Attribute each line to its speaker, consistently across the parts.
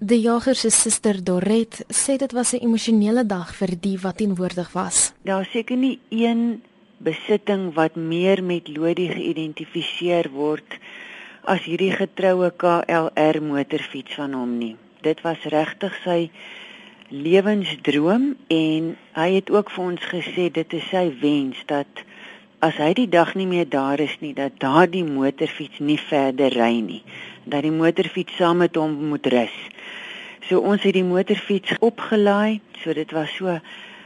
Speaker 1: Die jager se suster Doret sê dit was 'n emosionele dag vir die wat teenwoordig was.
Speaker 2: Daar seker nie een besitting wat meer met Lodi geïdentifiseer word as hierdie getroue KLR motorfiets van hom nie. Dit was regtig sy lewensdroom en hy het ook vir ons gesê dit is sy wens dat as hy die dag nie meer daar is nie dat daardie motorfiets nie verder ry nie dat die motorfiets saam met hom moet rus. So ons het die motorfiets opgelaai, so dit was so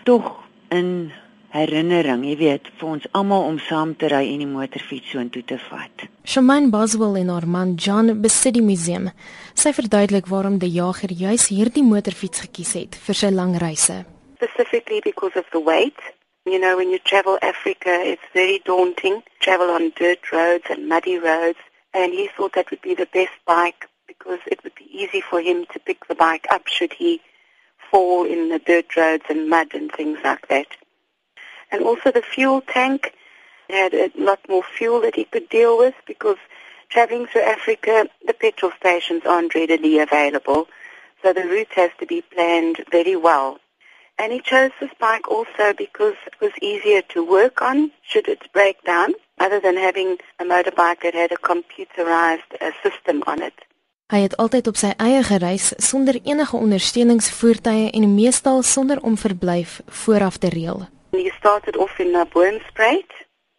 Speaker 2: tog in herinnering, jy weet, vir ons almal om saam te ry en die motorfiets so intoe te vat.
Speaker 1: Shamaine Boswell in haar man John besit die museum. Sy verduidelik waarom die jager juis hierdie motorfiets gekies het vir sy lang reise.
Speaker 3: Specifically because of the weight You know, when you travel Africa, it's very daunting. Travel on dirt roads and muddy roads. And he thought that would be the best bike because it would easy for him to pick the bike up should he fall in the dirt roads and mud and things like that. And also the fuel tank had a lot more fuel that he could deal with because traveling through Africa, the petrol stations aren't readily available. So the route has to be planned very well. And he chose this bike also because it was easier to work on should it break down, other than having a motorbike that had a computerized uh, system on it.
Speaker 1: Hy het altyd op sy eie gereis sonder enige ondersteuningsvoertuie en meestal sonder om verblyf vooraf te reël.
Speaker 3: He started off in Boonspruit,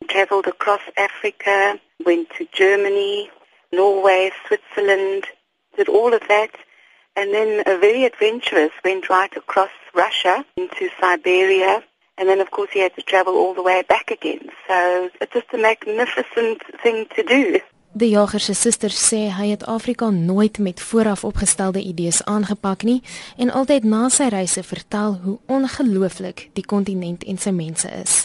Speaker 3: traveled across Africa, went to Germany, Norway, Switzerland, did all of that and then a very adventurous went right across Russia into Siberia and then of course he had to travel all the way back again. So it's just a magnificent thing to do.
Speaker 1: Die jager se suster sê hy het Afrika nooit met vooraf opgestelde idees aangepak nie en altyd na sy reise vertel hoe ongelooflik die kontinent en sy mense is.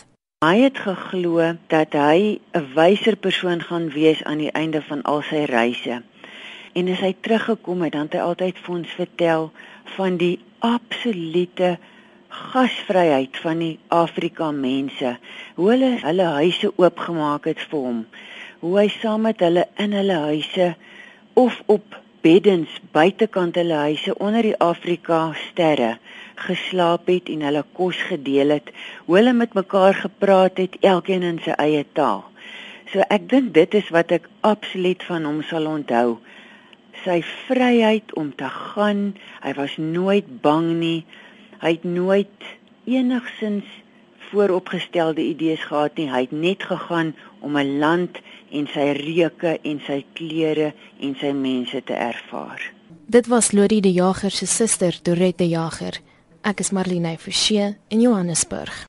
Speaker 2: Hy het geglo dat hy 'n wyser persoon gaan wees aan die einde van al sy reise. En as hy teruggekom het, dan het hy altyd vir ons vertel van die absolute gasvryheid van die Afrika mense. Hoe hulle hulle huise oopgemaak het vir hom. Hoe hy saam met hulle in hulle huise of op beddens buitekant hulle huise onder die Afrika sterre geslaap het en hulle kos gedeel het. Hoe hulle met mekaar gepraat het, elkeen in sy eie taal. So ek dink dit is wat ek absoluut van hom sal onthou sy vryheid om te gaan. Hy was nooit bang nie. Hy het nooit enigsins vooropgestelde idees gehad nie. Hy het net gegaan om 'n land en sy reuke en sy klere en sy mense te ervaar.
Speaker 1: Dit was Lodi die Jager se suster, Dorette Jager. Ek is Marlene Forsie in Johannesburg.